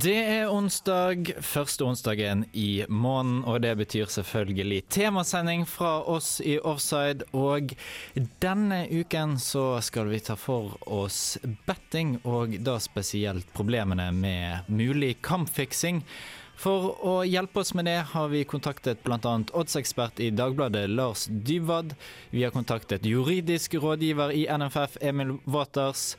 Det er onsdag, første onsdagen i måneden, og det betyr selvfølgelig temasending fra oss i Offside. Og denne uken så skal vi ta for oss betting, og da spesielt problemene med mulig kampfiksing. For å hjelpe oss med det har vi kontaktet bl.a. oddsekspert i Dagbladet Lars Dybwad. Vi har kontaktet juridisk rådgiver i NFF Emil Waters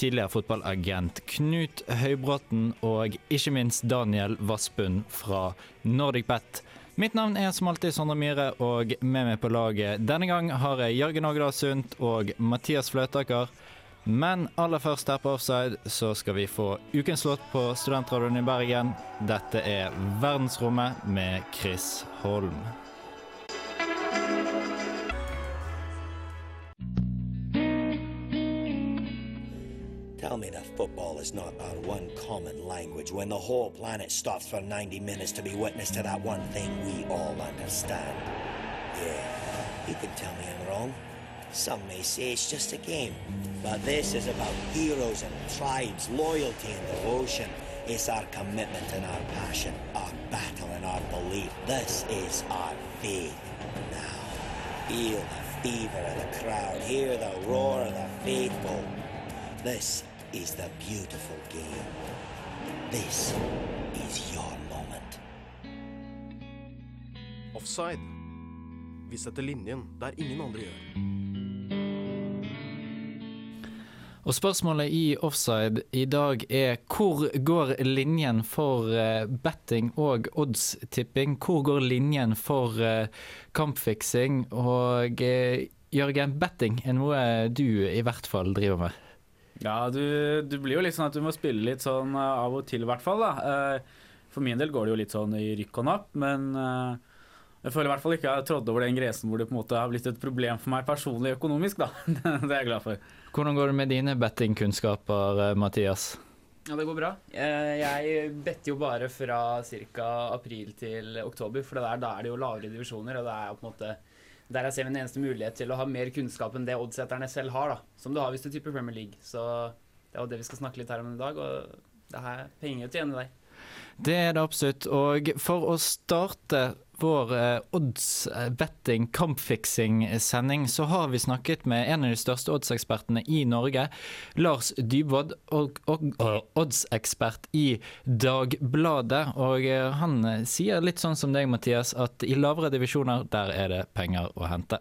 tidligere fotballagent Knut Høybråten og ikke minst Daniel Vassbund fra NordicBet. Mitt navn er som alltid Sondre Myhre, og med meg på laget denne gang har jeg Jørgen Ågedal Sundt og Mathias Fløtaker. Men aller først her på Offside så skal vi få ukens låt på Studentradioen i Bergen. Dette er Verdensrommet med Chris Holm. Me that football is not our one common language when the whole planet stops for 90 minutes to be witness to that one thing we all understand. Yeah, you can tell me I'm wrong. Some may say it's just a game. But this is about heroes and tribes, loyalty and devotion. It's our commitment and our passion, our battle and our belief. This is our faith. Now, feel the fever of the crowd, hear the roar of the faithful. This is the beautiful game. This is your moment. Offside. Vi setter linjen der ingen andre gjør. Og spørsmålet i offside i dag er hvor går linjen for eh, betting og oddstipping? Hvor går linjen for eh, kampfiksing? Og eh, Jørgen, betting er noe du i hvert fall driver med. Ja, du, du blir jo litt sånn at du må spille litt sånn eh, av og til, i hvert fall. da. Eh, For min del går det jo litt sånn i rykk og napp, men eh, jeg føler i hvert fall ikke jeg har trådt over den gresen hvor det på en måte har blitt et problem for meg personlig økonomisk, da. Det er jeg glad for. Hvordan går det med dine bettingkunnskaper, Mathias? Ja, det går bra. Eh, Jeg better jo bare fra ca. april til oktober, for det der, da er det jo lavere divisjoner. Og det er jo på en måte der ser min eneste mulighet til å ha mer kunnskap enn det oddsetterne selv har. da, Som du har hvis du tipper Premier League. Så det er jo det vi skal snakke litt her om i dag, og det er penger til igjen i deg. Det er det absolutt. Og for å starte vår eh, odds-betting, kampfiksing-sending, så har vi snakket med en av de største oddsekspertene i Norge, Lars Dybwad, og, og oddsekspert i Dagbladet. Og eh, han eh, sier litt sånn som deg, Mathias, at i lavere divisjoner, der er det penger å hente.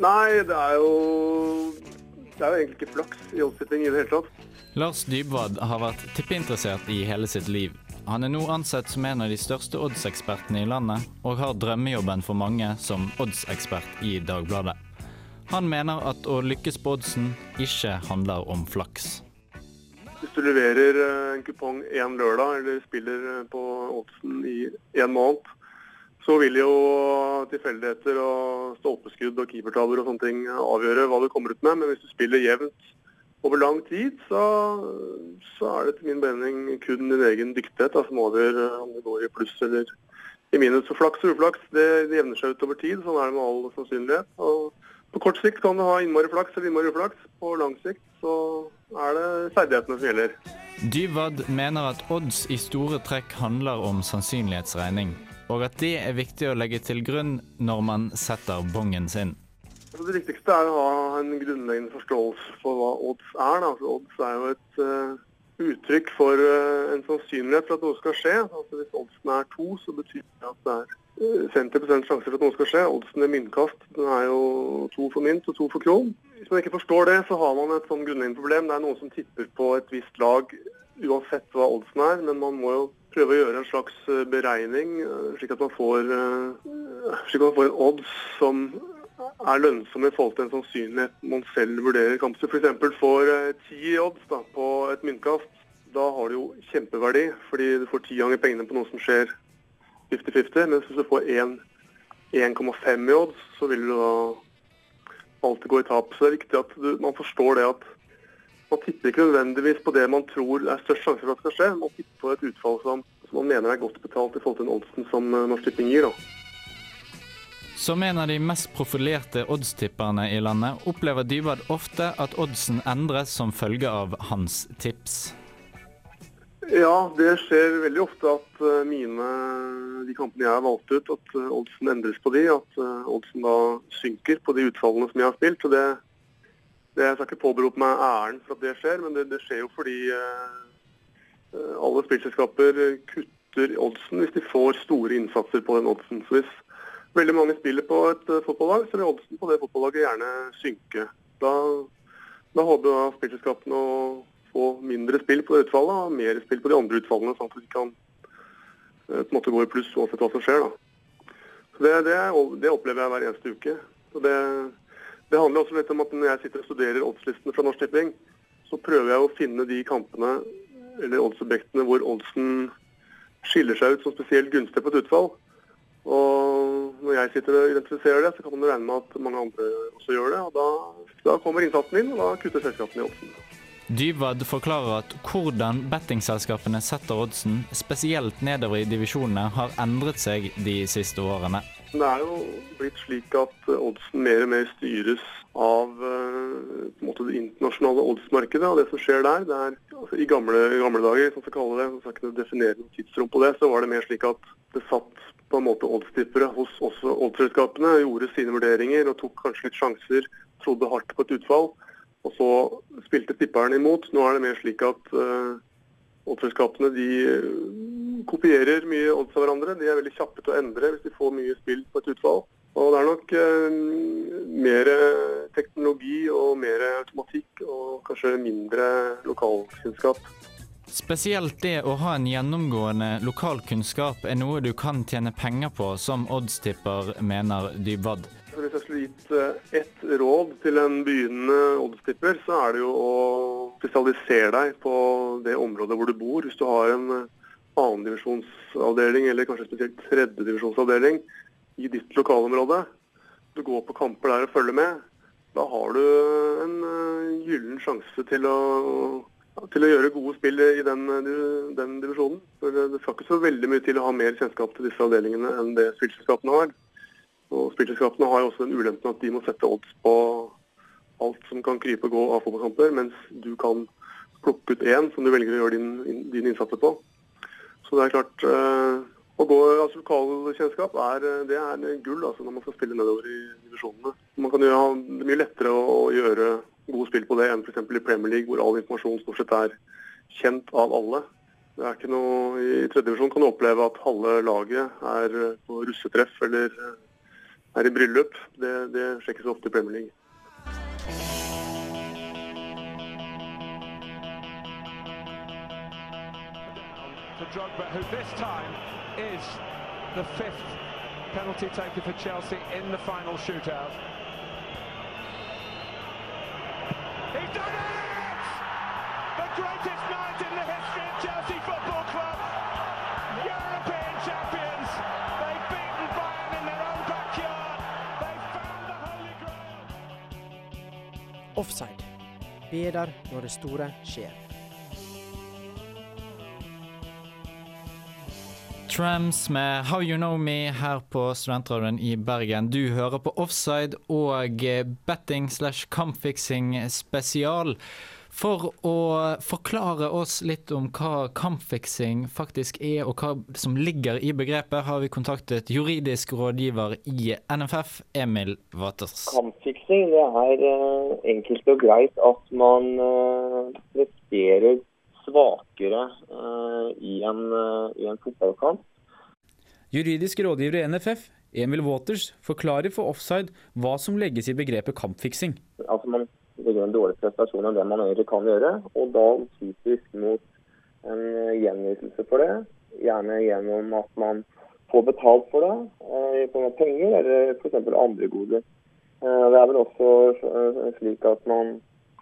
Nei, det er jo Det er jo egentlig ikke flaks i oppsetting i det hele tatt. Lars Dybwad har vært tippeinteressert i hele sitt liv. Han er nå ansett som en av de største oddsekspertene i landet, og har drømmejobben for mange som oddsekspert i Dagbladet. Han mener at å lykkes på oddsen ikke handler om flaks. Hvis du leverer eh, en kupong én lørdag, eller spiller eh, på oddsen i én måned, så vil jo tilfeldigheter og stolpeskudd og keepertabber og sånne ting avgjøre hva du kommer ut med. Men hvis du spiller jevnt over lang tid, så, så er det til min mening kun din egen dyktighet da, som avgjør eh, om det går i pluss eller i minus. Så flaks og uflaks det, det jevner seg ut over tid. Sånn er det med all sannsynlighet. Og på kort sikt kan du ha innmari flaks eller innmari uflaks. På lang sikt så er det ferdighetene som gjelder. Dyvad mener at odds i store trekk handler om sannsynlighetsregning, og at de er viktig å legge til grunn når man setter bongen sin. Altså, det viktigste er å ha en grunnleggende forståelse for hva odds er. Altså, odds er jo et uh, uttrykk for uh, en sannsynlighet for at noe skal skje. Altså, hvis oddsen er to, så betyr det at det er eh, 50% sjanse for at noe skal skje. Oddsen ved myntkast den er jo to for mynt og to for kron. Hvis man ikke forstår det, så har man et sånn grunnleggende problem. Det er noen som tipper på et visst lag uansett hva oddsen er, men man må jo prøve å gjøre en slags eh, beregning, eh, slik at man får, eh, slik at man får en odds som er lønnsom i forhold til en sannsynlighet man selv vurderer kampen. F.eks. får ti odds da, på et myntkast. Da har det jo kjempeverdi, fordi du får ti ganger pengene på noe som skjer 50-50. Mens hvis du får 1,5 i odds, så vil du da alltid gå i tap. Så det er viktig at du, man forstår det at man tipper ikke nødvendigvis på det man tror er størst sjanse for at skal skje. Man tipper på et utfall som, som man mener er godt betalt i forhold til den oddsen som eh, Norsk Tipping gir. da. Som en av de mest profilerte oddstipperne i landet, opplever Dybwad ofte at oddsen endres som følge av hans tips. Ja, det skjer veldig ofte at eh, mine, de kampene jeg har valgt ut, at eh, oddsen endres på de. At oddsen da synker på de utfallene som jeg har spilt. og det Jeg skal ikke påberope meg æren for at det skjer, men det, det skjer jo fordi eh, alle spillselskaper kutter oddsen hvis de får store innsatser på den oddsen. Så hvis veldig mange spiller på et eh, fotballag, så vil oddsen på det fotballaget gjerne synke. Da, da håper spillselskapene å få mindre spill på det utfallet og mer spill på de andre utfallene, sånn at de kan eh, på en måte gå i pluss uansett hva som skjer. da. Så det, det, det opplever jeg hver eneste uke. Så det, det handler også litt om at når jeg sitter og studerer oddslistene fra Norsk Tipping, så prøver jeg å finne de kampene eller oddsobjektene hvor oddsen skiller seg ut som spesielt gunstig på et utfall. Og når jeg sitter og identifiserer det, så kan man regne med at mange andre også gjør det. Og da, da kommer innsatsen inn, og da kutter selskapene i oddsen. Dybwad forklarer at hvordan bettingselskapene setter oddsen, spesielt nedover i divisjonene, har endret seg de siste årene. Det er jo blitt slik at oddsen mer og mer styres av eh, måte det internasjonale oddsmarkedet og det som skjer der. Det er, altså, I gamle, gamle dager, som vi kaller det, så skal ikke definere noe tidsrom på det, så var det mer slik at det satt på en måte oddstippere hos også oddsselskapene, gjorde sine vurderinger og tok kanskje litt sjanser, trodde hardt på et utfall. Og så spilte tipperen imot. Nå er det mer slik at uh, oddsselskapene de eh, kopierer mye odds av hverandre. De er veldig kjappe til å endre hvis de får mye spill på et utvalg. Og det er nok uh, mer teknologi og mer automatikk og kanskje mindre lokalkunnskap. Spesielt det å ha en gjennomgående lokalkunnskap er noe du kan tjene penger på, som oddstipper mener Dybwad. Hvis jeg skulle gitt eh, ett råd til en begynnende oddstipper, så er det jo å spesialisere deg på det området hvor du bor. Hvis du har en eh, annendivisjonsavdeling, eller kanskje spesielt tredjedivisjonsavdeling i ditt lokalområde, du går på kamper der og følger med, da har du en eh, gyllen sjanse til å, til å gjøre gode spill i den, den divisjonen. For det skal ikke så veldig mye til å ha mer kjennskap til disse avdelingene enn det spillselskapene har. Og Spillselskapene har jo også den ulempen at de må sette odds på alt som kan krype og gå av fotballkamper, mens du kan plukke ut én som du velger å gjøre din, din innsats på. Så det er klart eh, Å gå altså Lokalkjennskap er, det er gull altså, når man skal spille nedover i divisjonene. Man kan jo ha mye lettere å, gjøre gode spill på det enn f.eks. i Premier League, hvor all informasjon stort sett er kjent av alle. Det er ikke noe, I tredjedivisjon kan du oppleve at halve laget er på russetreff eller er i bryllup. Det, det sjekkes ofte i Premier League. Drogba, who this time is the fifth penalty taken for Chelsea in the final shootout. He's done it! The greatest night in the history of Chelsea Football Club. European champions. They've beaten Bayern in their own backyard. They've found the Holy Grail. Offside. Bedar er når det store skjer. Trams med How You Know Me her på Studentradioen i Bergen. Du hører på Offside og betting slash kampfiksing spesial. For å forklare oss litt om hva kampfiksing faktisk er, og hva som ligger i begrepet, har vi kontaktet juridisk rådgiver i NFF, Emil Waters. Kampfiksing det er eh, enkelt og greit at man eh, presterer svakere eh, i, en, eh, i en fotballkamp. Juridisk rådgiver i NFF, Emil Waters, forklarer for offside hva som legges i begrepet kampfiksing. Altså man gjør en dårlig prestasjon av det man egentlig kan gjøre, og da typisk mot en gjenytelse for det. Gjerne gjennom at man får betalt for det, eh, i form av penger eller f.eks. andre goder. Eh, Det er vel også eh, slik at man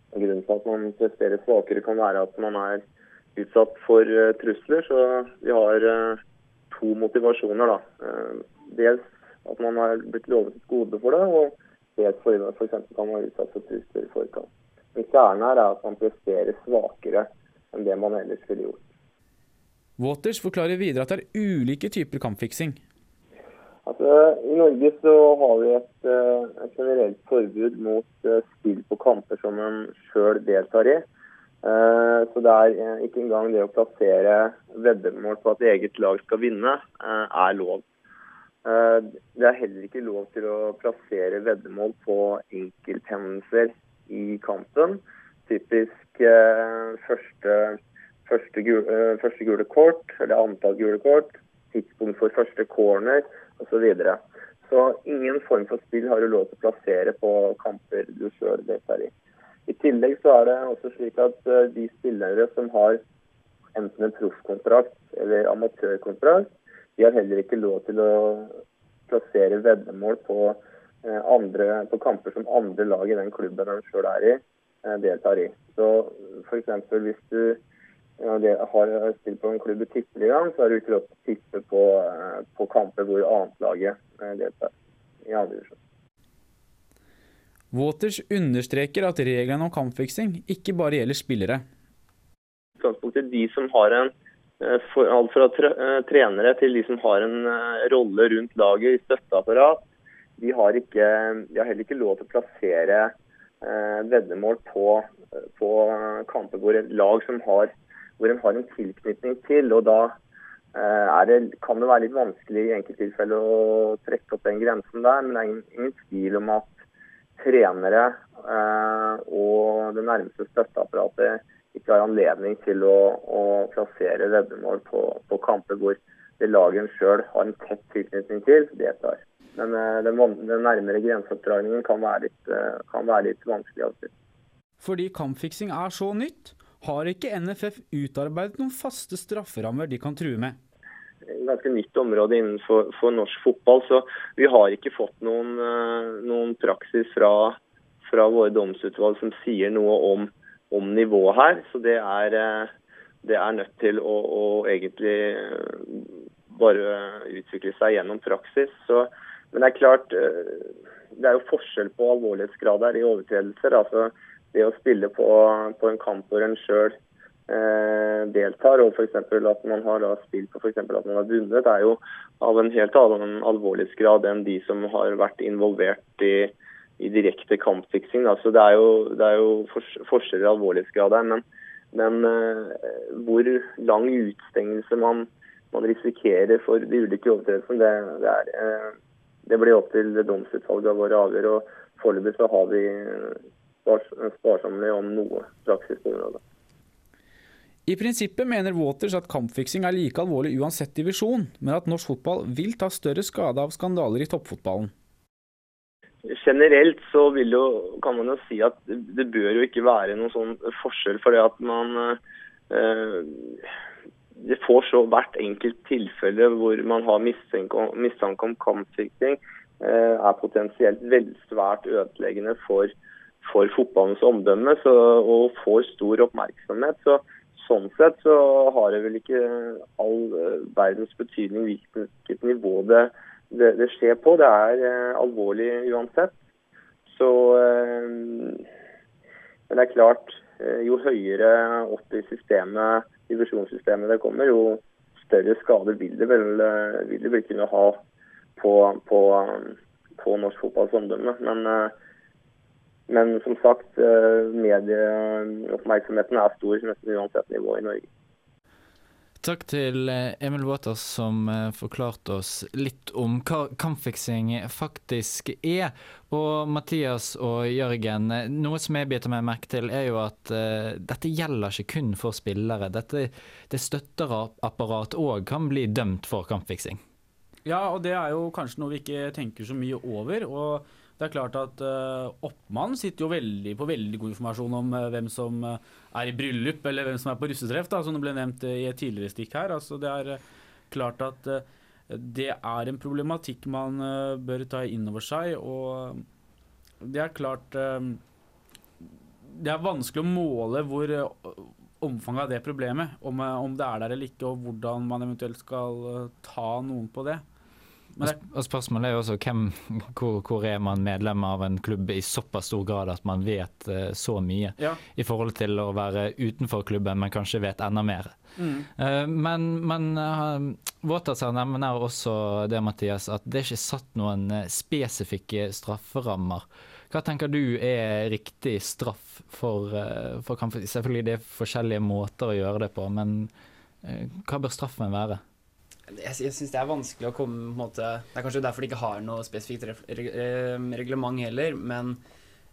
Grunnen til at man presterer svakere, kan være at man er utsatt for trusler. Så vi har to motivasjoner. da. Eh, Dels at man har blitt lovet et gode for det, og helt for, for eksempel kan være utsatt for trusler i forkant. Men kjernen her er at man presterer svakere enn det man ellers ville gjort. Waters forklarer videre at det er ulike typer kampfiksing. Altså, I Norge så har vi et, eh, et generelt forbud mot eh, spill på kamper som en sjøl deltar i. Eh, Så det er eh, ikke engang det å plassere veddemål på at eget lag skal vinne, eh, er lov. Det er heller ikke lov til å plassere veddemål på enkelthendelser i kampen. Typisk første, første, gul, eh, første gule kort, eller antall gule kort, tidspunkt for første corner osv. Så, så ingen form for spill har du lov til å plassere på kamper du sjøl deltar i. I tillegg så er det også slik at eh, de spillere som har enten en proffkontrakt eller amatørkontrakt, de har heller ikke lov til å plassere veddemål på, eh, andre, på kamper som andre lag i den klubben de sjøl er i, eh, deltar i. Så f.eks. hvis du har spilt på en klubb i tippeligaen, så har du ikke lov til å tippe på, på kamper hvor annetlaget laget deltar i andre divisjon. Waters understreker at reglene om kampfiksing ikke bare gjelder spillere. de som har en eh, Alt fra eh, trenere til de som har en eh, rolle rundt laget i støtteapparat, de har, ikke, de har heller ikke lov til å plassere veddemål på, på kamper hvor lag som har, hvor en har en tilknytning til. og da det, kan det være litt vanskelig i enkelttilfeller å trekke opp den grensen der, men det er ingen, ingen tvil om at trenere eh, og det nærmeste støtteapparatet ikke har anledning til å, å plassere veddemål på, på kamper hvor det laget en sjøl har en tett tilknytning til, deltar. Men eh, den, den nærmere grenseoppdragningen kan være litt, eh, kan være litt vanskelig av. Fordi kampfiksing er så nytt, har ikke NFF utarbeidet noen faste strafferammer de kan true med. Ganske nytt område innenfor for norsk fotball. Så vi har ikke fått noen, eh, noen praksis fra, fra våre domsutvalg som sier noe om, om nivået her. Så det er, eh, det er nødt til å, å egentlig eh, bare utvikle seg gjennom praksis. Så, men det er klart, det er jo forskjell på alvorlighetsgrad her i overtredelser. altså det å spille på, på en kamp hvor en sjøl deltar, og f.eks. at man har da spilt for at man har vunnet, er jo av en helt annen alvorlighetsgrad enn de som har vært involvert i, i direkte kampfiksing. Da. Så det er jo, det er jo fors forskjell i alvorlighetsgrad her. Men, men eh, hvor lang utstengelse man, man risikerer for de ulike overtredelsene, det, det, er, eh, det blir opp til domsutvalget våre å avgjøre. og Foreløpig så har vi spars sparsommelig om noe praksis på området. I prinsippet mener Waters at kampfiksing er like alvorlig uansett divisjon, men at norsk fotball vil ta større skade av skandaler i toppfotballen. Generelt så jo, kan man jo si at det bør jo ikke være noen sånn forskjell for det at man eh, Det får så hvert enkelt tilfelle hvor man har mistanke om kampfiksing, eh, er potensielt veldig svært ødeleggende for, for fotballens omdømme så, og får stor oppmerksomhet. Så, sånn sett så har det vel ikke all eh, verdens betydning hvilket nivå det, det, det skjer på. Det er eh, alvorlig uansett. Så eh, Men det er klart, eh, jo høyere opp i systemet, divisjonssystemet det kommer, jo større skader vil det vel, eh, vil det vel kunne ha på, på, på norsk fotballs omdømme. Men eh, men som sagt, eh, medieoppmerksomheten er stor nesten uansett nivå i Norge. Takk til eh, Emil Waters som eh, forklarte oss litt om hva kampfiksing faktisk er. Og Mathias og Jørgen, noe som jeg biter meg merke til, er jo at uh, dette gjelder ikke kun for spillere. Dette, det støtterapparat òg kan bli dømt for kampfiksing. Ja, og det er jo kanskje noe vi ikke tenker så mye over. og det er klart at uh, Oppmann sitter jo veldig, på veldig god informasjon om uh, hvem som uh, er i bryllup eller hvem som er på russetreff, da, som det ble nevnt i et tidligere stikk her. Altså, det er klart at det er en problematikk man bør ta inn over seg. Og det er klart Det er vanskelig å måle hvor omfanget av det problemet, om, om det er der eller ikke, og hvordan man eventuelt skal ta noen på det. Og, spørsmålet er jo også hvem, hvor, hvor er man medlem av en klubb i såpass stor grad at man vet uh, så mye, Ja. i forhold til å være utenfor klubben, men kanskje vet enda mer. Mm. Uh, men men uh, Watersen nevner også det, Mathias, at det er ikke satt noen eh, spesifikke strafferammer. Hva tenker du er riktig straff for, eh, for? Selvfølgelig det er forskjellige måter å gjøre det på, men eh, hva bør straffen være? Jeg, jeg syns det er vanskelig å komme på en måte, Det er kanskje derfor de ikke har noe spesifikt eh, reglement heller, men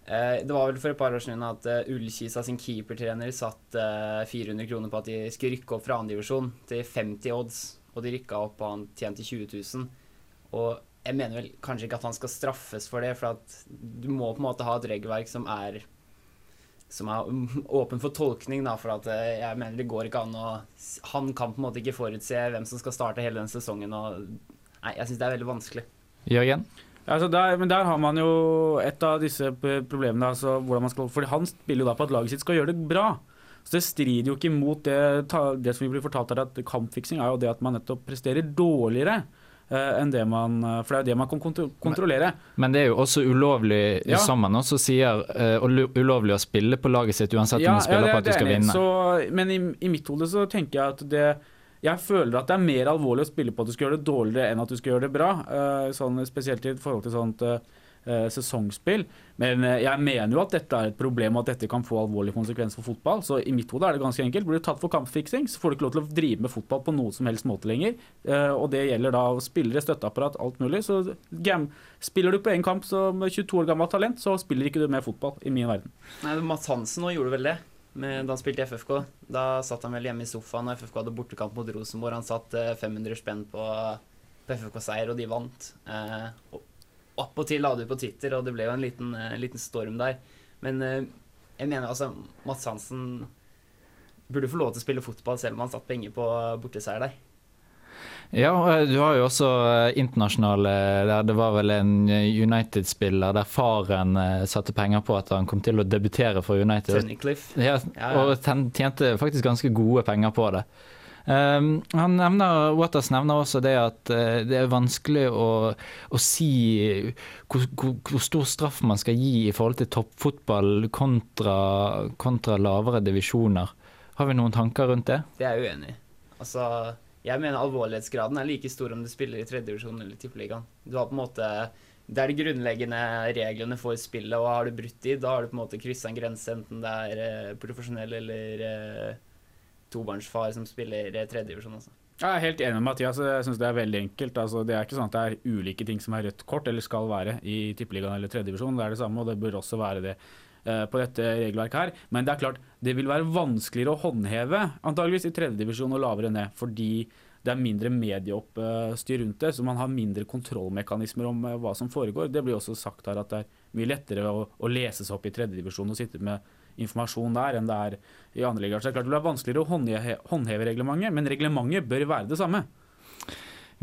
eh, det var vel for et par år siden at uh, Ullkisa sin keepertrener satt eh, 400 kroner på at de skulle rykke opp fra andredivisjon til 50 odds, og de rykka opp, og han tjente 20 000. Og jeg mener vel kanskje ikke at han skal straffes for det, for at du må på en måte ha et regelverk som er som er åpen for tolkning, da, for at eh, jeg mener det går ikke an å Han kan på en måte ikke forutse hvem som skal starte hele den sesongen, og Nei, jeg syns det er veldig vanskelig. Jørgen? Altså der, men der har man jo et av disse problemene. Altså hvordan man skal, fordi Han spiller jo da på at laget sitt skal gjøre det bra. Så Det strider jo ikke mot det, det som vi blir fortalt her, at kampfiksing er jo det at man nettopp presterer dårligere enn det man For det er jo det man kan kontro kontrollere. Men det er jo også ulovlig, Ja. som man også sier, uh, ulovlig å spille på laget sitt uansett om du spiller på at du skal vinne. Så, men i, i mitt hode så tenker jeg at det Jeg føler at det er mer alvorlig å spille på at du skal gjøre det dårligere enn at du skal gjøre det bra. Uh, sånn, spesielt i forhold til sånt eh, eh, sesongspill. Men eh, jeg mener jo at dette er et problem, og at dette kan få alvorlige konsekvenser for fotball. Så i mitt hode er det ganske enkelt. Blir du tatt for kampfiksing, så får du ikke lov til å drive med fotball på noe som helst måte lenger. Eh, og det gjelder da spillere, støtteapparat, alt mulig. Så gam spiller du på én kamp som 22 år gammelt talent, så spiller ikke du med fotball, i min verden. Nei, Mats Hansen nå gjorde vel det Men da han spilte i FFK. Da satt han vel hjemme i sofaen og FFK hadde bortekamp mot Rosenborg. Han satt eh, 500 spenn på, på FFK-seier, og de vant. Eh, og Appåtil la du på Twitter, og det ble jo en liten, en liten storm der. Men eh, jeg mener altså Mats Hansen burde få lov til å spille fotball selv om han satt penger på borteseier der. Ja, og eh, du har jo også eh, internasjonale der det var vel en eh, United-spiller der faren eh, satte penger på at han kom til å debutere for United. Ja. og tjente faktisk ganske gode penger på det. Um, han nevner, Waters nevner også det at uh, det er vanskelig å, å si hvor, hvor, stor straff man skal gi i forhold til toppfotball kontra, kontra lavere divisjoner. Har vi noen tanker rundt det? Det er jeg uenig i. Altså, jeg mener alvorlighetsgraden er like stor om du spiller i tredjedivisjon eller tippeligaen. Du har på en måte Det er de grunnleggende reglene for spillet, og har du brutt de, da har du på en måte kryssa en grense, enten det er eh, profesjonell eller eh, tobarnsfar som spiller tredjedivisjon. Altså. Jeg er helt enig med Mathias. Jeg synes det er veldig enkelt. Altså, det er ikke sånn at det er ulike ting som er rødt kort, eller skal være, i tippeligaen eller tredjedivisjon. Det er det samme, og det bør også være det eh, på dette regelverket her. Men det er klart, det vil være vanskeligere å håndheve, antageligvis i tredjedivisjon og lavere ned, fordi det er mindre medieoppstyr rundt det, så man har mindre kontrollmekanismer om eh, hva som foregår. Det blir også sagt her at det er mye lettere å, å lese seg opp i tredjedivisjon og sitte med informasjon der enn det er i andre ligaer. Det er klart det blir vanskeligere å håndheve reglementet, men reglementet bør være det samme.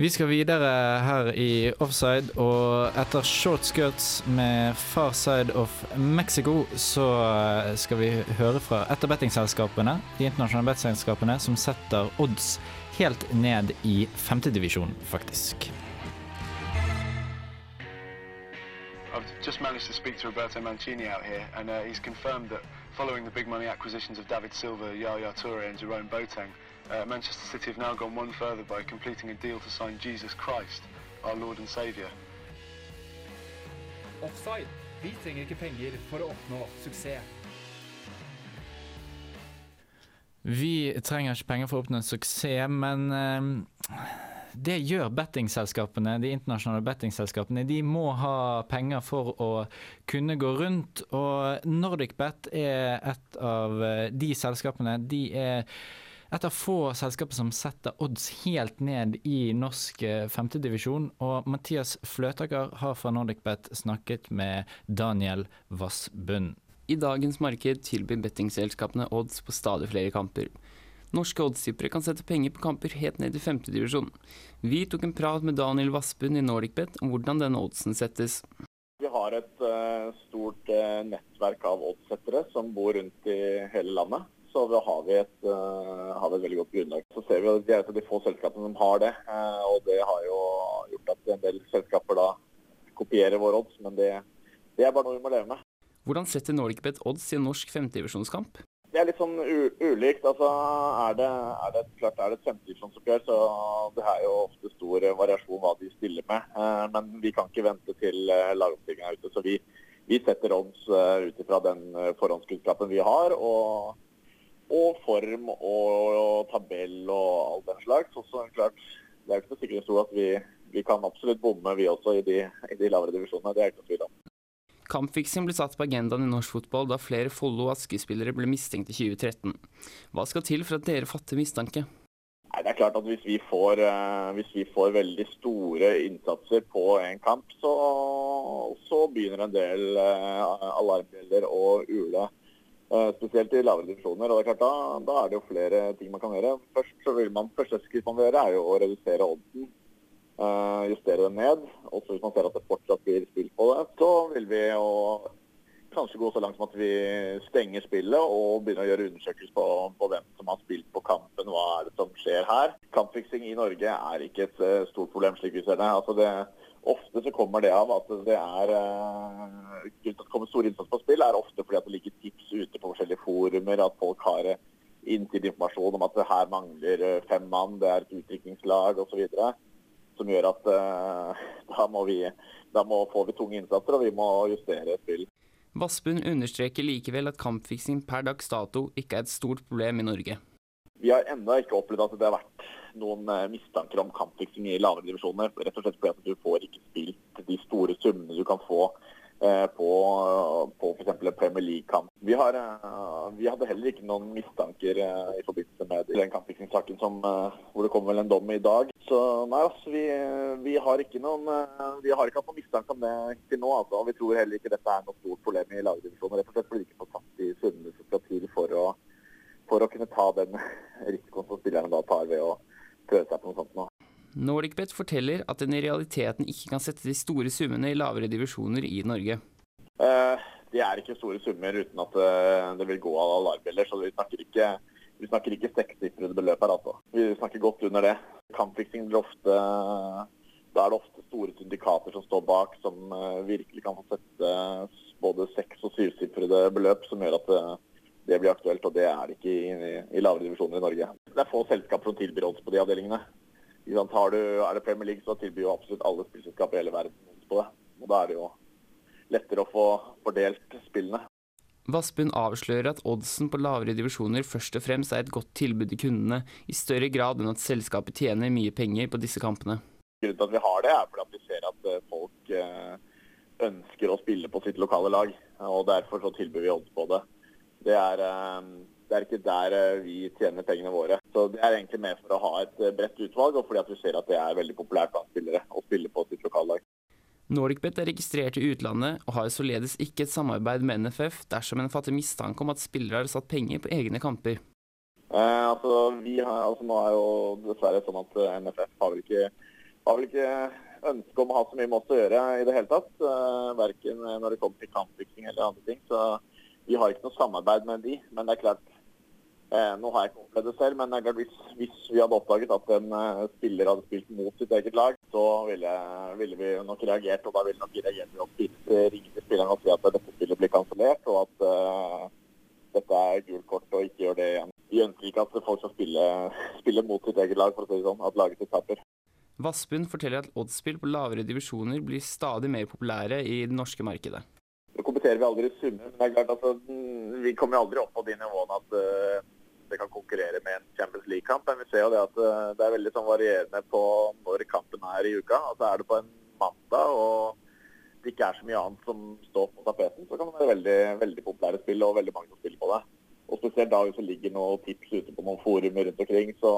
Vi skal videre her i Offside, og etter Short Skirts med Far Side of Mexico, så eh, skal vi høre fra et av bettingselskapene, de internasjonale bettingselskapene, som setter odds helt ned i femtedivisjon, faktisk. I've just managed to speak to Roberto Mancini out here, and uh, he's confirmed that following the big money acquisitions of David Silva, Yaya Toure, and Jerome Boateng, uh, Manchester City have now gone one further by completing a deal to sign Jesus Christ, our Lord and Saviour. Offside. Vi trenger ikke penger for å oppnå suksess. Vi trenger ikke penger for å oppnå suksess, men eh, det gjør bettingselskapene, de internasjonale bettingselskapene. De må ha penger for å kunne gå rundt, og NordicBet er et av eh, de selskapene. De er et av få selskaper som setter odds helt ned i norsk eh, femtedivisjon. Og Mathias Fløtaker har fra NordicBet snakket med Daniel Vassbund. I dagens marked tilbyr bettingselskapene odds på stadig flere kamper. Norske oddstippere kan sette penger på kamper helt ned i femtedivisjon. Vi tok en prat med Daniel Vassbund i NordicBet om hvordan denne oddsen settes. Vi har et uh, stort uh, nettverk av oddsettere som bor rundt i hele landet. Så da har vi, et, uh, har vi et veldig godt grunnlag. Så ser vi at det er et av de få selskapene som har det. og det har jo gjort at en del selskaper da kopierer våre odds, men det, det er bare noe vi må leve med. Hvordan setter NordicBet odds i en norsk femtedivisjonskamp? Er litt sånn ulikt. altså Er det, er det klart er det et femtedivisjonsoppgjør, så det er jo ofte stor variasjon hva de stiller med. Eh, Men vi kan ikke vente til eh, lagoppstillingen er ute. Så vi, vi setter odds eh, ut ifra den eh, forhåndskunnskapen vi har. Og, og form og, og tabell og all den slags. Og så er klart, det er jo ikke så sikkert at vi, vi kan absolutt bomme, vi også, i de, i de lavere divisjonene. Det er ikke noe tvil om. Kampfiksing ble satt på agendaen i norsk fotball da flere Follo og Aske-spillere ble mistenkt i 2013. Hva skal til for at dere fatter mistanke? Nei, det er klart at Hvis vi får, eh, hvis vi får veldig store innsatser på en kamp, så, så begynner en del eh, alarmbjeller å ule. Eh, spesielt i lavere divisjoner. og det er klart da, da er det jo flere ting man kan gjøre. Først så vil man, første skritt man vil gjøre, er jo å redusere oddsen. Eh, justere den ned. Også hvis man ser at det fortsatt blir spill på det, så vil vi jo kanskje gå så langt som at vi stenger spillet og begynner å gjøre undersøkelser på, på hvem som har spilt på kampen, hva er det som skjer her. Kampfiksing i Norge er ikke et eh, stort problem slik vi ser det. Altså det ofte så kommer det av at det er eh, Grunnen til at det kommer stor innsats på spill, er ofte fordi at det ligger tips ute på forskjellige forumer, at folk har inntil informasjon om at det her mangler fem mann, det er et utdrikningslag osv. Som gjør at eh, da, må vi, da må, får vi tunge innsatser, og vi må justere spill. Vassbund understreker likevel at kampfiksing per dags dato ikke er et stort problem i Norge. Vi har ennå ikke opplevd at det har vært noen eh, mistanker om kampfiksing i lavere divisjoner. Rett og slett fordi at du får ikke spilt de store summene du kan få eh, på, på f.eks. en Premier League-kamp. Vi, eh, vi hadde heller ikke noen mistanker i forbindelse med den kampfiksingssaken hvor det kom vel en dom i dag. Så nei, altså, vi, vi har ikke noen eh, vi har ikke hatt noen mistanke om det til nå. Altså. Og vi tror heller ikke dette er noe stort problem i lavere divisjoner. Rett og slett fordi vi ikke får tatt de summene som skal til for å, for å kunne ta den risikoen som spillerne da tar ved å prøve seg på noe sånt nå. NordicBet forteller at den i realiteten ikke kan sette de store summene i lavere divisjoner i Norge. Eh, Det er ikke store summer uten at eh, det vil gå av alarmbjeller, så vi snakker ikke, vi snakker ikke sekssifrede beløp her. altså. Vi snakker godt under det. Kampfiksing blir ofte Da er det ofte store syndikater som står bak, som eh, virkelig kan få sette både seks- og syvsifrede beløp, som gjør at eh, det blir aktuelt, og det er det ikke i, i lavere divisjoner i Norge. Det er få selskaper som tilbyr odds på de avdelingene. Har du, er det Premier League, så tilbyr jo absolutt alle spillselskaper i hele verden odds på det. Og da er det jo lettere å få fordelt spillene. Vassbund avslører at oddsen på lavere divisjoner først og fremst er et godt tilbud til kundene, i større grad enn at selskapet tjener mye penger på disse kampene. Grunnen til at vi har det, er fordi vi ser at eh, folk eh, ønsker å spille på sitt lokale lag. og Derfor så tilbyr vi odds på det. Det er, eh, det er ikke der vi tjener pengene våre. Så Det er egentlig mer for å ha et bredt utvalg, og fordi at vi ser at det er veldig populært blant spillere å spille på sitt lokale lag. NordicBet er registrert i utlandet og har således ikke et samarbeid med NFF dersom en fatter mistanke om at spillere har satt penger på egne kamper. Eh, altså, har, altså, nå er jo dessverre sånn at eh, NFF har vel ikke, har vel ikke ønske om å ha så mye med oss å gjøre i det hele tatt. Eh, verken når det kommer til kampfiksing eller andre ting. Så vi har ikke noe samarbeid med de. Men det er klart, eh, nå har jeg ikke opplevd det selv, men det er klart hvis, hvis vi hadde oppdaget at en eh, spiller hadde spilt mot sitt eget lag, så ville, ville vi nok reagert. Og da ville nok reagert ved å ringe til spilleren og si at dette spillet blir kansellert, og at uh, dette er gult kort og ikke gjør det igjen. Vi ønsker ikke at folk skal spille, spille mot sitt eget lag, for å si det sånn. At laget sitt taper. Vassbund forteller at oddsspill på lavere divisjoner blir stadig mer populære i det norske markedet. Nå kommenterer vi aldri summer, men det er klart altså, vi kommer aldri opp på de nivåene at uh, det kan konkurrere med en Champions League-kamp. Men vi ser jo det at uh, det er veldig sånn varierende på når kampen er i uka. Altså Er det på en mandag og det ikke er så mye annet som står på tapeten, så kan det være veldig, veldig populære spill og veldig mange som spiller på det. Og spesielt da hvis det ligger noen tips ute på noen forumer rundt omkring, så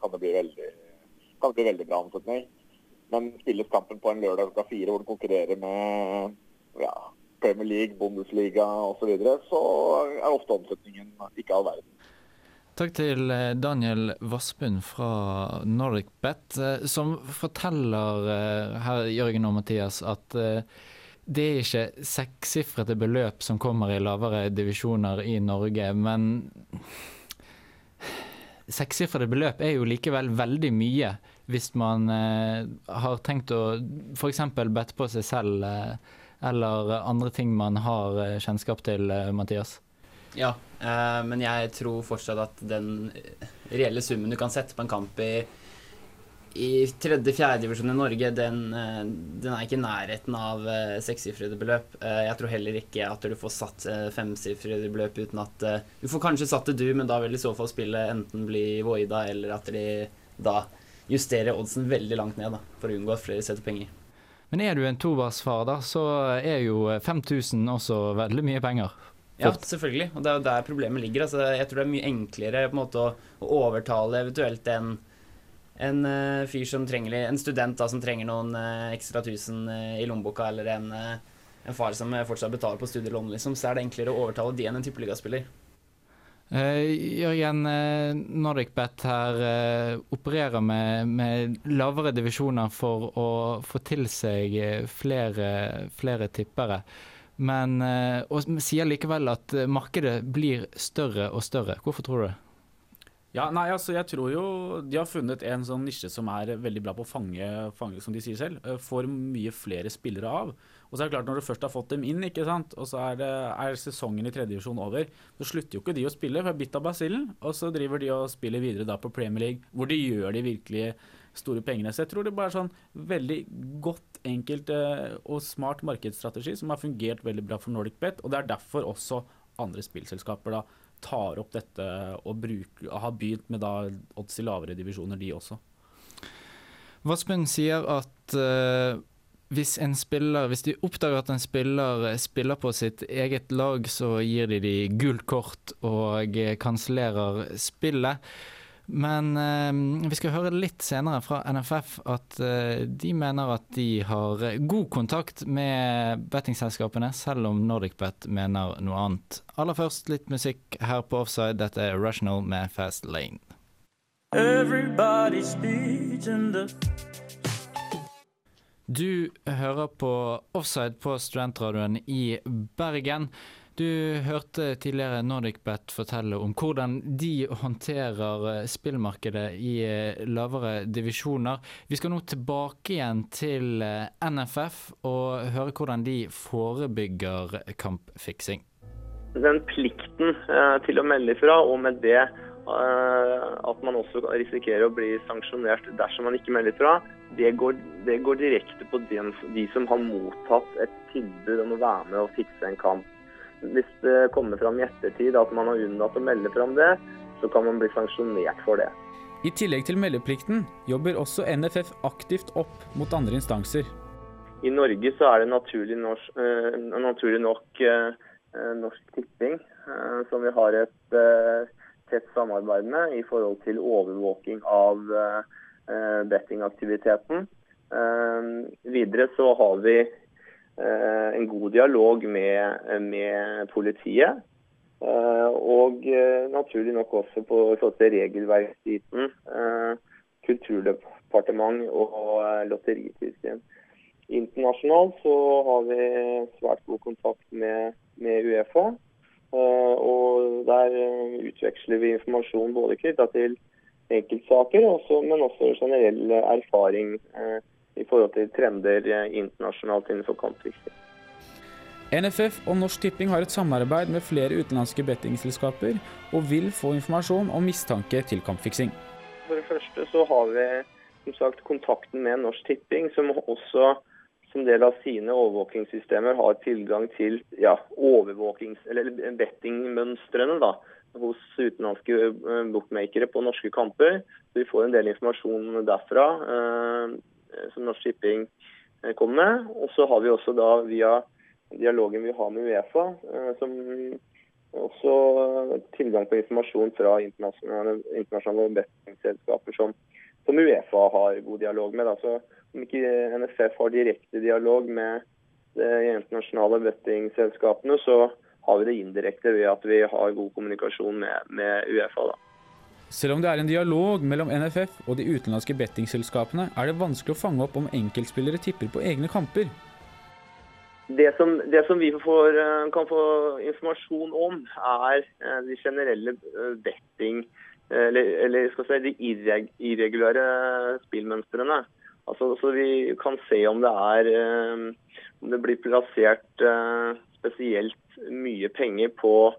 kan det bli veldig, kan det bli veldig bra omsetning. Men spilles kampen på en lørdag klokka fire hvor du konkurrerer med ja, Premier League, Bundesliga osv., så, videre, så er ofte omsetningen ikke all verden. Takk til eh, Daniel Vassbund fra NordicBet, eh, som forteller eh, her, Jørgen og Mathias, at det er ikke sekssifrete beløp som kommer i lavere divisjoner i Norge, men sekssifrede beløp er jo likevel veldig mye hvis man har tenkt å f.eks. bette på seg selv eller andre ting man har kjennskap til, Mathias. Ja, eh, men jeg tror fortsatt at den reelle summen du kan sette på en kamp i i tredje-fjerde divisjon i Norge, den, eh, den er ikke i nærheten av eh, sekssifrede beløp. Eh, Jeg tror heller ikke at du får satt femsifrede beløp uten at Du får kanskje satt det du, men da vil i så fall spillet enten bli voida, eller at de da justerer oddsen veldig langt ned, da, for å unngå at flere setter penger. Men er du en tobarnsfar, da, så er jo 5000 også veldig mye penger. Ja, selvfølgelig. Og det er jo der problemet ligger. Altså, jeg tror det er mye enklere på en måte å, å overtale eventuelt en, en uh, fyr som trenger En student da, som trenger noen uh, ekstra tusen uh, i lommeboka, eller en, en far som fortsatt betaler på studielån, liksom, så er det enklere å overtale de enn en tippeligaspiller. Uh, Jørgen, NordicBet her uh, opererer med, med lavere divisjoner for å få til seg flere, flere tippere. Men, eh, og sier likevel at eh, markedet blir større og større. Hvorfor tror du det? Ja, nei, altså jeg tror jo de har funnet en sånn nisje som er veldig bra på å fange, fange som de sier selv, eh, får mye flere spillere av. Og så er det klart når du først har fått dem inn, ikke sant, og så er, det, er sesongen i tredje divisjon over, så slutter jo ikke de å spille, for jeg er bitt av basillen, og så driver de og spiller videre da på Premier League, hvor de gjør de virkelig store pengene. Så jeg tror det bare er sånn veldig godt, enkelt eh, og smart markedsstrategi som har fungert veldig bra for Nordic Bet, og det er derfor også andre spillselskaper da tar opp dette og bruker, har begynt med da odds i lavere divisjoner, de også. Vassbund sier at uh, hvis en spiller, hvis de oppdager at en spiller eh, spiller på sitt eget lag, så gir de de gult kort og kansellerer spillet. Men eh, vi skal høre litt senere fra NFF at eh, de mener at de har god kontakt med bettingselskapene, selv om NordicBet mener noe annet. Aller først litt musikk her på Offside. Dette er Rational med Fast Lane. Everybody's speeching the Du hører på Offside på studentradioen i Bergen. Du hørte tidligere NordicBet fortelle om hvordan de håndterer eh, spillmarkedet i eh, lavere divisjoner. Vi skal nå tilbake igjen til eh, NFF og høre hvordan de forebygger kampfiksing. Den plikten til å melde ifra, og med det at man også risikerer å bli sanksjonert dersom man ikke melder ifra, det går, det går direkte på de som har mottatt et tilbud om å være med og fikse en kamp. Hvis det kommer fram i ettertid at man har unnlatt å melde fram det, så kan man bli sanksjonert for det. I tillegg til meldeplikten jobber også NFF aktivt opp mot andre instanser. I Norge så er det naturlig, norsk, eh, naturlig nok eh, eh, Norsk Tipping eh, som vi har et eh, tett samarbeid med i forhold til overvåking av eh, bettingaktiviteten. Videre så har vi en god dialog med, med politiet. Eh, og eh, naturlig nok også på forhold til regelverksbiten. eh, Kulturdepartement og eh, Lotteritilsyn. Internasjonalt så har vi svært god kontakt med, med Uefa. Eh, og der eh, utveksler vi informasjon både knytta til enkeltsaker, men også generell erfaring eh, i forhold til trender eh, internasjonalt innenfor kampfiksing. NFF og Norsk Tipping har et samarbeid med flere utenlandske bettingselskaper, og vil få informasjon om mistanke til kampfiksing. For det første så har vi som sagt kontakten med Norsk Tipping, som også som del av sine overvåkingssystemer har tilgang til ja, overvåkings- eller bettingmønstrene da, hos utenlandske eh, bookmakere på norske kamper. Så vi får en del informasjon derfra eh, som Norsk Tipping kom med. Og så har vi også da via dialogen vi har med Uefa, eh, som også tilgang på informasjon fra internasjonale, internasjonale bettingselskaper som, som Uefa har god dialog med. Da. Så om ikke NFF har direkte dialog med de internasjonale bettingselskapene, så har vi det indirekte ved at vi har god kommunikasjon med, med Uefa. Da. Selv om det er en dialog mellom NFF og de utenlandske bettingselskapene, er det vanskelig å fange opp om enkeltspillere tipper på egne kamper. Det som, det som vi får, eh, kan få informasjon om, er eh, de generelle betting eller, eller skal si, de irreg irregulære spillmønstrene. Altså, så vi kan se om det er eh, om det blir plassert eh, spesielt mye penger på,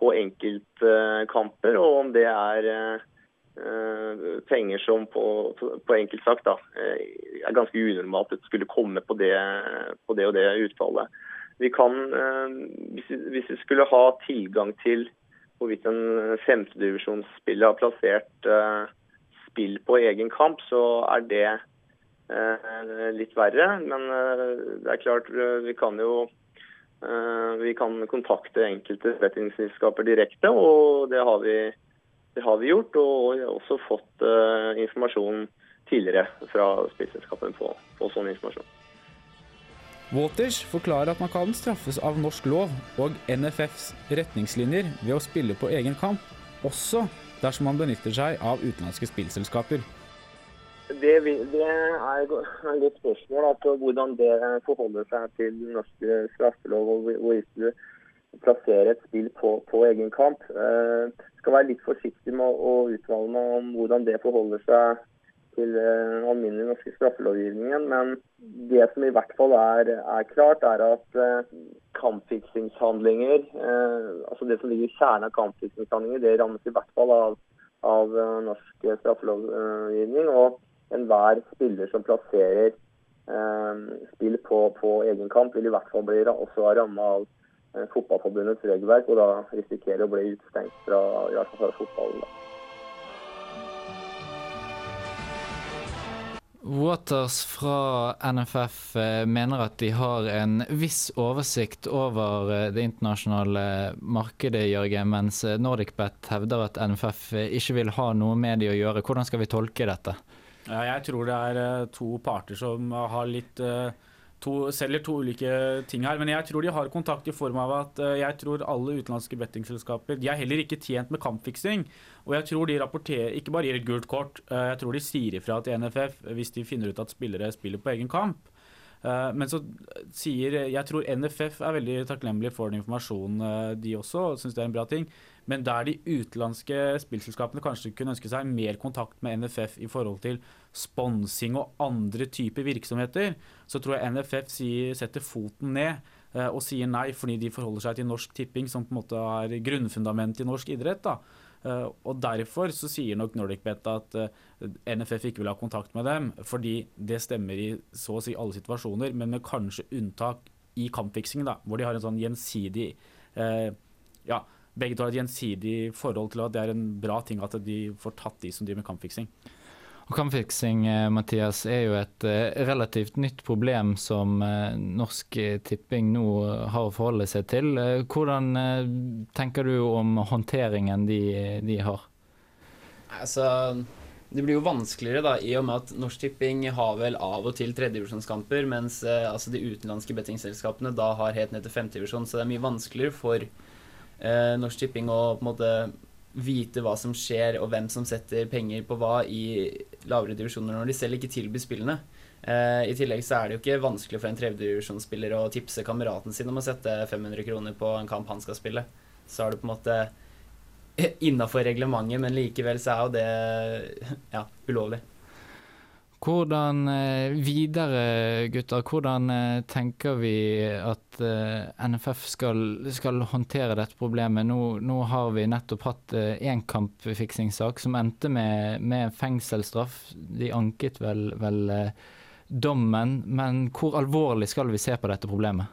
på enkeltkamper, og om det er eh, penger som på, på enkelt sagt da, er ganske unormalt at det skulle komme på det, på det og det utfallet. Vi kan, hvis vi, hvis vi skulle ha tilgang til hvorvidt en femtedivisjonsspiller har plassert spill på egen kamp, så er det litt verre. Men det er klart, vi kan jo vi kan kontakte enkelte bettingselskaper direkte, og det har vi, det har vi gjort. Og også fått informasjon tidligere fra spillselskapene på, på sånn informasjon. Waters forklarer at man kan straffes av norsk lov og NFFs retningslinjer ved å spille på egen kamp, også dersom man benytter seg av utenlandske spillselskaper. Det, det er et godt spørsmål altså, hvordan det forholder seg til norsk straffelov og hvorvidt du plasserer et spill på, på egen kamp. Jeg skal være litt forsiktig med å uttale meg om hvordan det forholder seg til den alminnelige norske straffelovgivningen. Men det som i hvert fall er, er klart, er at uh, kampfiksingshandlinger, uh, altså det som ligger i kjernen av kampfiksingshandlinger, det rammes i hvert fall av, av uh, norsk straffelovgivning. Og enhver spiller som plasserer spill på, på, egen kamp, vil i hvert fall bli også ramma av Fotballforbundets regelverk, og da risikere å bli utestengt fra, i hvert fall fra fotballen. da. Waters fra NFF mener at de har en viss oversikt over det internasjonale markedet, Jørgen, mens NordicBet hevder at NFF ikke vil ha noe med de å gjøre. Hvordan skal vi tolke dette? Ja, jeg tror det er to parter som har litt to, selger to ulike ting her. Men jeg tror de har kontakt i form av at jeg tror alle utenlandske bettingselskaper de er heller ikke tjent med kampfiksing. Og jeg tror de rapporterer, ikke bare gir et gult kort, jeg tror de sier ifra til NFF hvis de finner ut at spillere spiller på egen kamp. Men så sier Jeg tror NFF er veldig takknemlig for den informasjonen, de også, og syns det er en bra ting. Men der de utenlandske spillselskapene kanskje kunne ønske seg mer kontakt med NFF i forhold til sponsing og andre typer virksomheter, så tror jeg NFF sier, setter foten ned og sier nei fordi de forholder seg til Norsk Tipping, som på en måte er grunnfundamentet i norsk idrett. da. Uh, og Derfor så sier nok NordicBet at uh, NFF ikke vil ha kontakt med dem, fordi det stemmer i så å si alle situasjoner, men med kanskje unntak i kampfiksing, da, hvor de har en sånn gjensidig uh, ja, Begge to har et gjensidig forhold til at det er en bra ting at de får tatt de som driver med kampfiksing. Og Kampfiksing Mathias, er jo et relativt nytt problem som Norsk Tipping nå har å forholde seg til. Hvordan tenker du om håndteringen de, de har? Altså, det blir jo vanskeligere da, i og med at Norsk Tipping har vel av og til tredjedivisjonskamper, mens altså, de utenlandske bettingselskapene da har helt ned til femtedivisjon, så det er mye vanskeligere for eh, Norsk Tipping å på en måte vite hva som skjer og hvem som setter penger på hva i lavere divisjoner når de selv ikke tilbyr spillene. Eh, I tillegg så er det jo ikke vanskelig for en tredjedivisjonsspiller å tipse kameraten sin om å sette 500 kroner på en kamp han skal spille. Så er det på en måte innafor reglementet, men likevel så er jo det ja, ulovlig. Hvordan videre, gutter? Hvordan tenker vi at NFF skal, skal håndtere dette problemet? Nå, nå, har vi nettopp hatt én kampfiksingssak som endte med, med fengselsstraff. De anket vel, vel dommen, men hvor alvorlig skal vi se på dette problemet?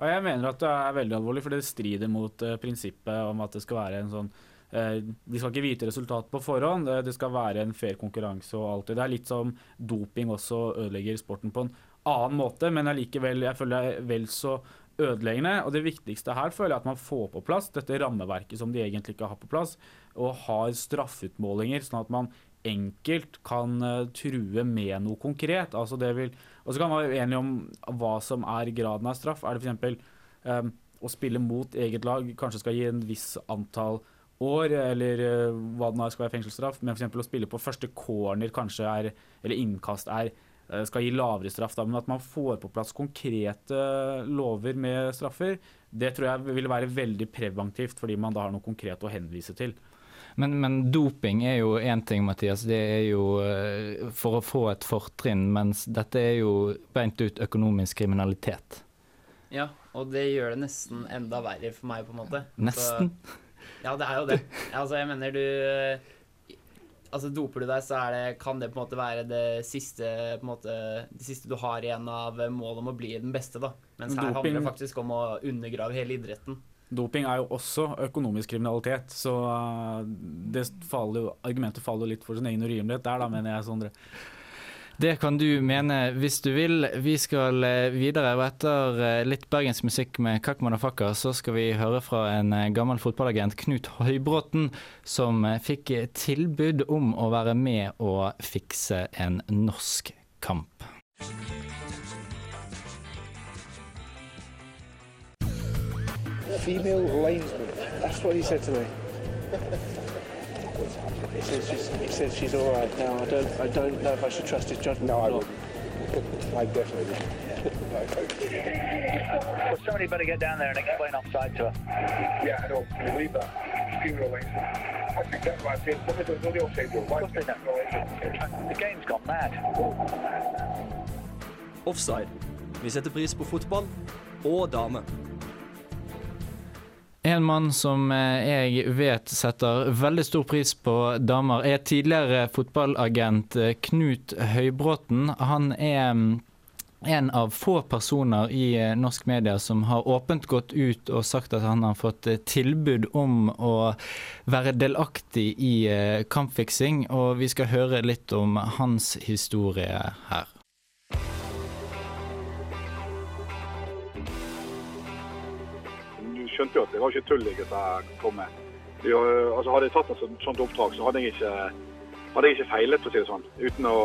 Jeg mener at det er veldig alvorlig, for det strider mot prinsippet om at det skal være en sånn de skal ikke vite resultatet på forhånd, det skal være en fair konkurranse og alt det. Er litt som doping også ødelegger sporten på en annen måte, men allikevel, jeg føler det er vel så ødeleggende. Og det viktigste her føler jeg at man får på plass dette rammeverket som de egentlig ikke har på plass, og har straffeutmålinger, sånn at man enkelt kan true med noe konkret. Altså det vil, og så kan man være uenig om hva som er graden av straff. Er det f.eks. Um, å spille mot eget lag kanskje skal gi en viss antall år, eller uh, hva det nå skal være fengselsstraff, men f.eks. å spille på første corner kanskje er, eller innkast er, uh, skal gi lavere straff, da, men at man får på plass konkrete lover med straffer, det tror jeg vil være veldig preventivt, fordi man da har noe konkret å henvise til. Men, men doping er jo én ting, Mathias. Det er jo eh, for å få et fortrinn, mens dette er jo beint ut økonomisk kriminalitet. Ja, og det gjør det nesten enda verre for meg, på en måte. Nesten? Så, ja, det er jo det. Altså, jeg mener du Altså, doper du deg, så er det, kan det på en måte være det siste, måte, det siste du har igjen av målet om å bli den beste, da. Mens her Doping- handler det faktisk om å undergrave hele idretten. Doping er jo også økonomisk kriminalitet, så uh, det faller argumentet faller litt for sin egen urimelighet der, da, mener jeg, Sondre. Det kan du mene hvis du vil. Vi skal eh, videre, og etter eh, litt bergensk musikk med Kakk Motherfucker, så skal vi høre fra en eh, gammel fotballagent, Knut Høybråten, som fikk tilbud om å være med og fikse en norsk kamp. Female linesman. That's what he said to me. He says she's, he says she's all right now. I don't, I don't know if I should trust his judgment. No, I wouldn't. I definitely Well, somebody better get down there and explain offside to her. Yeah, I know. I believe that. Female linesman. That's exactly what I said. Somebody does know the offside rule. Why is it? The game's gone mad. Offside. Vi setter pris på fotball og dame. En mann som eh, jeg vet setter veldig stor pris på damer, er tidligere fotballagent eh, Knut Høybråten. Han er mm, en av få personer i eh, norsk media som har åpent gått ut og sagt at han har fått tilbud om å være delaktig i kampfiksing, og vi skal høre litt om hans historie her. Skjønte jo at det var ikke tull jeg kom med. Øh, altså, hadde jeg tatt et sånt, oppdrag, så hadde jeg, ikke, hadde jeg ikke feilet, for å si det sånn. Uten å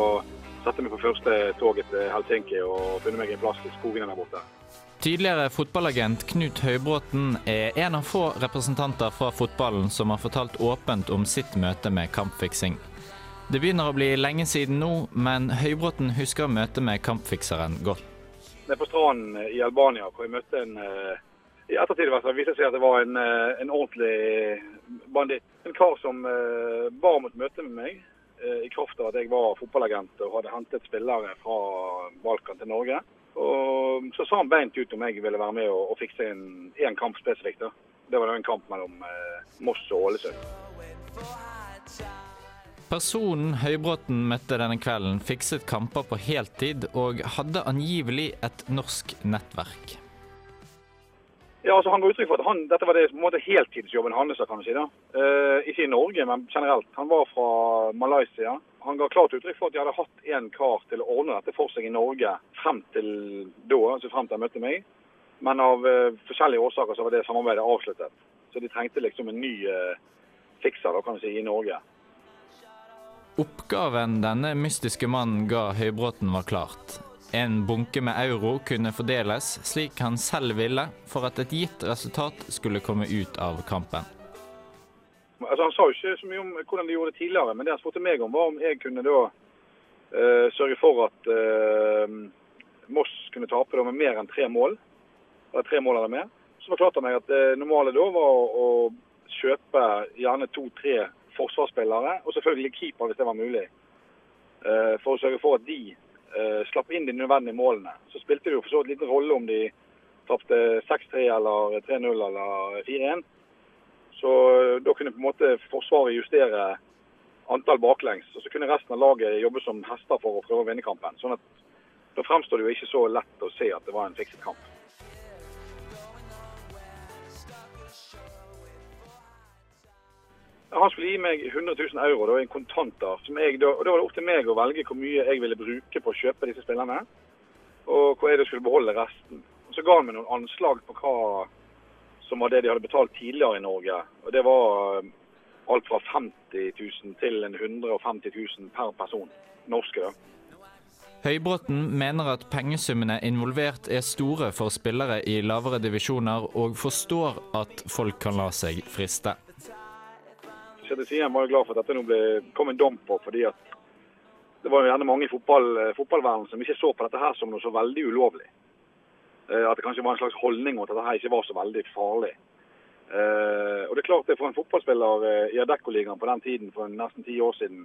sette meg på første toget til Helsinki og finne meg en plass i skogene der borte. Tidligere fotballagent Knut Høybråten er en av få representanter fra fotballen som har fortalt åpent om sitt møte med kampfiksing. Det begynner å bli lenge siden nå, men Høybråten husker møtet med kampfikseren godt. Nede på stranden i Albania, hvor jeg møtte en øh, I ettertid viste seg at det var en, øh, en ordentlig banditt. En kar som uh, bar mot møte med meg uh, i kraft av at jeg var fotballagent og hadde hentet spillere fra Balkan til Norge. Og så sa han beint ut om jeg ville være med og, og fikse en, en kamp spesifikt. da. Det var en kamp mellom uh, Moss og Ålesund. Personen Høybråten møtte denne kvelden, fikset kamper på heltid og hadde angivelig et norsk nettverk. Ja, altså Han ga uttrykk for at han, dette var det måte heltidsjobben hans. kan du si da. Eh, ikke i Norge, men generelt. Han var fra Malaysia. Han ga klart uttrykk for at de hadde hatt en kar til å ordne dette for seg i Norge frem til da, altså frem til han møtte meg. Men av eh, forskjellige årsaker så var det samarbeidet avsluttet. Så de trengte liksom en ny eh, fikser da, kan du si, i Norge. Oppgaven denne mystiske mannen ga Høybråten var klart. En bunke med euro kunne fordeles slik han selv ville, for at et gitt resultat skulle komme ut av kampen. Altså, han sa jo ikke så mye om hvordan de gjorde det tidligere, men det han spurte meg om, var om jeg kunne da uh, sørge for at uh, Moss kunne tape da med mer enn tre mål. Eller tre mål eller mer. Så forklarte han meg at det normale da var å kjøpe gjerne to-tre forsvarsspillere, og selvfølgelig keeper hvis det var mulig. Eh, for å sørge for at de eh, slapp inn de nødvendige målene. Så spilte det jo for så vidt liten rolle om de tapte 6-3 eller 3-0 eller 4-1. Så eh, da kunne på en måte Forsvaret justere antall baklengs. Og så kunne resten av laget jobbe som hester for å prøve å vinne kampen. Sånn at da fremstår det jo ikke så lett å se at det var en fikset kamp. Han skulle gi meg 100 000 euro da, i kontanter. Da, og Da var det opp til meg å velge hvor mye jeg ville bruke på å kjøpe disse spillerne. Og hvor jeg da skulle beholde resten. Og Så ga han meg noen anslag på hva som var det de hadde betalt tidligere i Norge. Og Det var eh, alt fra 50 000 til en 150 000 per person. Norske, da. Høybråten mener at pengesummene involvert er store for spillere i lavere divisjoner, og forstår at folk kan la seg friste. Til siden var jeg glad for at dette nå ble, kom en dom på, fordi at det var jo gjerne mange i fotball, fotballverdenen som ikke så på dette her som noe så veldig ulovlig. Eh, At det kanskje var en slags holdning mot at dette her ikke var så veldig farlig. Eh, og det er klart det for en fotballspiller eh, i Adeccoligaen på den tiden, for nesten ti år siden,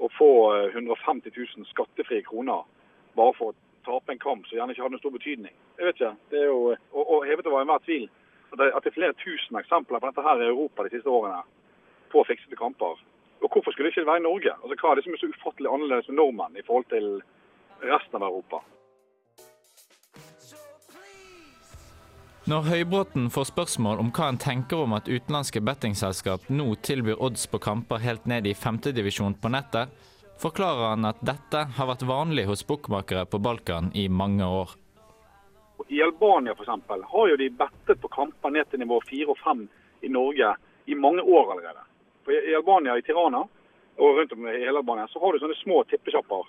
å få eh, 150 000 skattefrie kroner bare for å tape en kamp som gjerne ikke hadde noen stor betydning. Jeg vet ikke. Det er jo, og, og hevet over enhver tvil at det er flere tusen eksempler på dette her i Europa de siste årene på fiksede kamper. Og hvorfor skulle det ikke være i Norge? Altså, Hva er det som er så ufattelig annerledes med nordmenn i forhold til resten av Europa? Når Høybråten får spørsmål om hva han tenker om at utenlandske bettingselskap nå tilbyr odds på kamper helt ned i femtedivisjon på nettet, forklarer han at dette har vært vanlig hos bookmakere på Balkan i mange år. I Albania eksempel, har jo de bettet på kamper ned til nivå 4 og 5 i Norge i mange år allerede. I Albania, i Tirana og rundt om i hele Albania, så har du sånne små tippesjapper.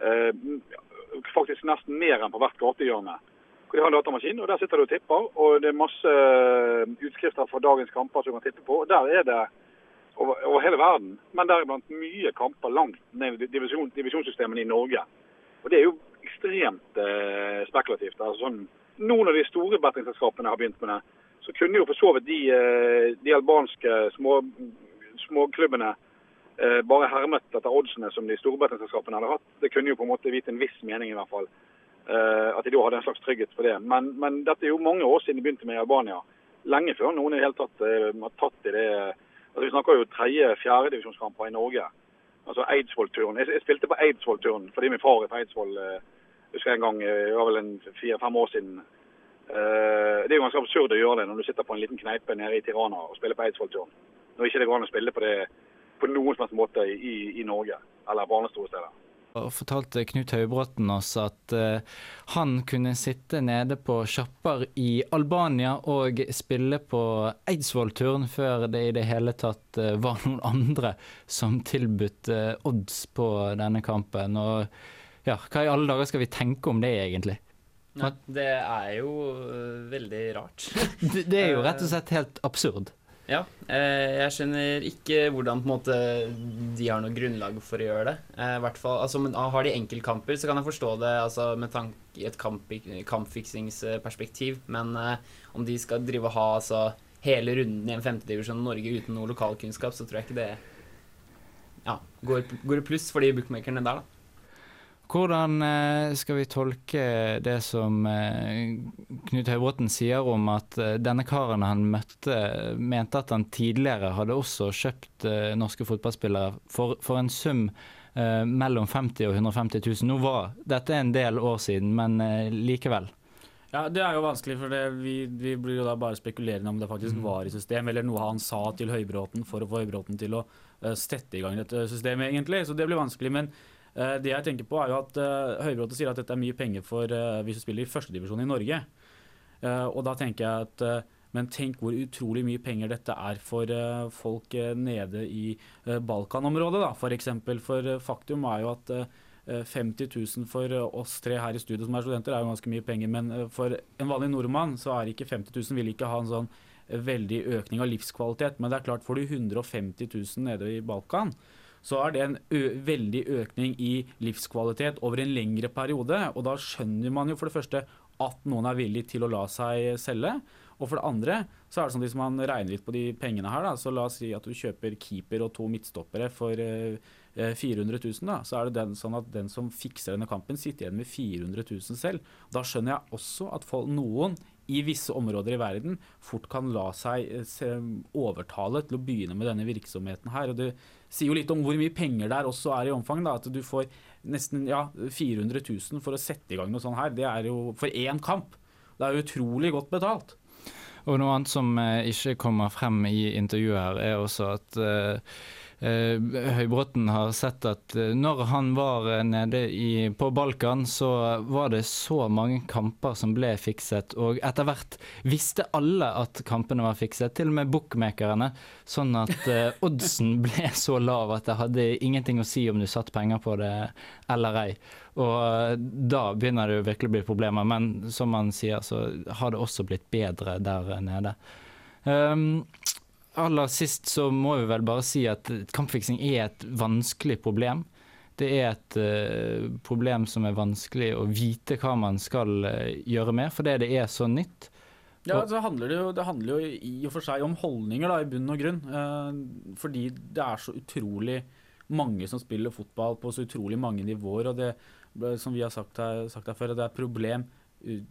Eh, faktisk nesten mer enn på hvert gatehjørne. De har en datamaskin, og Der sitter du og tipper. og Det er masse eh, utskrifter fra dagens kamper som du kan tippe på. og Der er det over, over hele verden, men deriblant mye kamper langt ned i divisjon, divisjonssystemene i Norge. Og Det er jo ekstremt eh, spekulativt. Altså, sånn, noen av de store bettingselskapene har begynt med det. Så kunne jo for så vidt de, eh, de albanske små, småklubbene eh, bare hermet etter oddsene som de store bettingselskapene hadde hatt. Det kunne jo på en måte vite en viss mening, i hvert fall. Eh, at de da hadde en slags trygghet for det. Men, men dette er jo mange år siden de begynte med i Albania. Lenge før noen i det hele tatt eh, har tatt i det. Altså, vi snakker jo tredje-fjerdedivisjonskamper i Norge. Altså Eidsvoll-turen. Jeg, jeg spilte på Eidsvoll-turen fordi min far er fra Eidsvoll. Eh, husker jeg en gang, eh, det var vel en fire-fem år siden. Eh, det er jo ganske absurd å gjøre det når du sitter på en liten kneipe nede i Tirana og spiller på Eidsvoll-turen. Når ikke det går an å spille på det på noen som helst måte i, i Norge, eller på andre store steder. Og fortalte Knut Høybråten oss at uh, han kunne sitte nede på sjapper i Albania og spille på Eidsvoll-turen før det i det hele tatt uh, var noen andre som tilbudt uh, odds på denne kampen. Og ja, hva i alle dager skal vi tenke om det egentlig? Nei, det er jo veldig rart. Det, det er jo rett og slett helt absurd. Ja, eh, jeg skjønner ikke hvordan måte de har noe grunnlag for å gjøre det. Eh, fall, altså, men Har de enkeltkamper, så kan jeg forstå det altså, med tanke i et kamp, kampfiksingsperspektiv. Men eh, om de skal drive og ha altså, hele runden i en femtedivisjon Norge uten noe lokalkunnskap, så tror jeg ikke det ja, går, går pluss for de bookmakerne der, da. Hvordan eh, skal vi tolke det som eh, Knut Høybråten sier om at eh, denne karen han møtte, mente at han tidligere hadde også kjøpt norske fotballspillere for, for en sum mellom 50 og 150 000. Nå var dette en del år siden, men likevel. Ja, Det er jo vanskelig, for det, vi, vi, blir jo da bare spekulerende om det faktisk Mm. var i system, eller noe han sa til Høybråten for å få Høybråten til å uh, sette i gang dette systemet, egentlig. Så det blir vanskelig. Men det jeg tenker på, er jo at uh, Høybråten sier at dette er mye penger for uh, hvis du spiller i førstedivisjon i Norge. Og da tenker jeg at men tenk hvor utrolig mye penger dette er for folk nede i Balkanområdet, da, for eksempel. For faktum er jo at uh, eh, 50 000 for oss tre her i studio som er studenter, er jo ganske mye penger. Men for en vanlig nordmann så er ikke 50 000 vil ikke ha en sånn veldig økning av livskvalitet. Men det er klart, får du 150 000 nede i Balkan, så er det en veldig økning i livskvalitet over en lengre periode. Og da skjønner man jo for det første at noen er villig til å la seg selge. Og for det andre så er det sånn at hvis man regner litt på de pengene her, da, så la oss si at du kjøper keeper og to midtstoppere for eh, eh, 400 000, da, så er det den, sånn at den som fikser denne kampen, sitter igjen med 400 000 selv. Da skjønner jeg også at folk, noen i visse områder i verden fort kan la seg se, overtale til å begynne med denne virksomheten her. og Det sier jo litt om hvor mye penger der også er i omfang. da, At du får nesten ja, 400 000 for å sette i gang noe sånt her. Det er jo for én kamp. Det er jo utrolig godt betalt. Og noe annet som eh, ikke kommer frem i intervjuet her, er også at eh, Høybråten har sett at eh, når han var eh, nede i, på Balkan, så var det så mange kamper som ble fikset. Og etter hvert visste alle at kampene var fikset, til og med bookmakerne. Sånn at eh, oddsen ble så lav at det hadde ingenting å si om du satt penger på det eller ei. Og eh, da begynner det jo virkelig å bli problemer. Men som han sier, så har det også blitt bedre der nede. Um, aller sist så må vi vel bare si at kampfiksing er et vanskelig problem. Det er et uh, problem som er vanskelig å vite hva man skal uh, gjøre med, fordi det er så nytt. Ja, så handler det, jo, det handler jo i og for seg om holdninger, da, i bunn og grunn. Uh, fordi det er så utrolig mange som spiller fotball på så utrolig mange nivåer. Og det, som vi har sagt her, sagt her før, det er et problem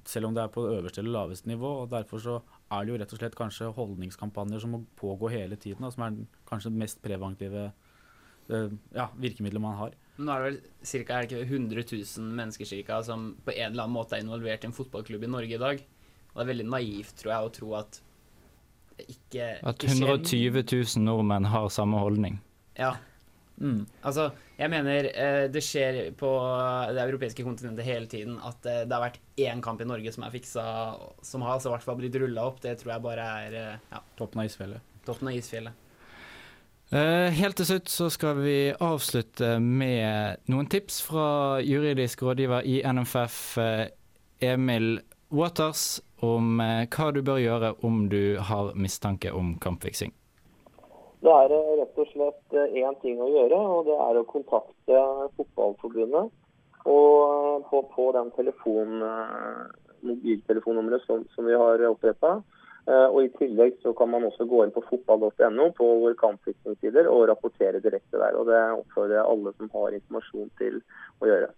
selv om det er på øverste eller laveste nivå. og Derfor så er det jo rett og slett kanskje holdningskampanjer som må pågå hele tiden, da, som er kanskje det mest preventive uh, ja, virkemidlet man har. Nå er det vel cirka, det ikke 100 000 mennesker cirka, som på en eller annen måte er involvert i en fotballklubb i Norge i dag. Og det er veldig naivt, tror jeg, å tro at det ikke, At ikke skjer 120 000 nordmenn har samme holdning. Ja. Altså, jeg mener eh, det skjer på det europeiske kontinentet hele tiden at eh, det har vært én kamp i Norge som er fiksa, som har altså i hvert fall blitt rulla opp. Det tror jeg bare er eh, ja, Toppen av isfjellet. toppen av isfjellet. Uh, helt til slutt så skal vi avslutte med noen tips fra juridisk rådgiver i NFF, Emil Waters, om hva du bør gjøre om du har mistanke om kampfiksing. Det er det rett og slett én ting å gjøre, og det er å kontakte Fotballforbundet. Og eh, på, på den telefon, eh, mobiltelefonnummeret som, som vi har oppretta. Og I tillegg så kan man også gå inn på fotball.no på våre kampfiksingssider og rapportere direkte der. og Det oppfordrer jeg alle som har informasjon til å gjøre.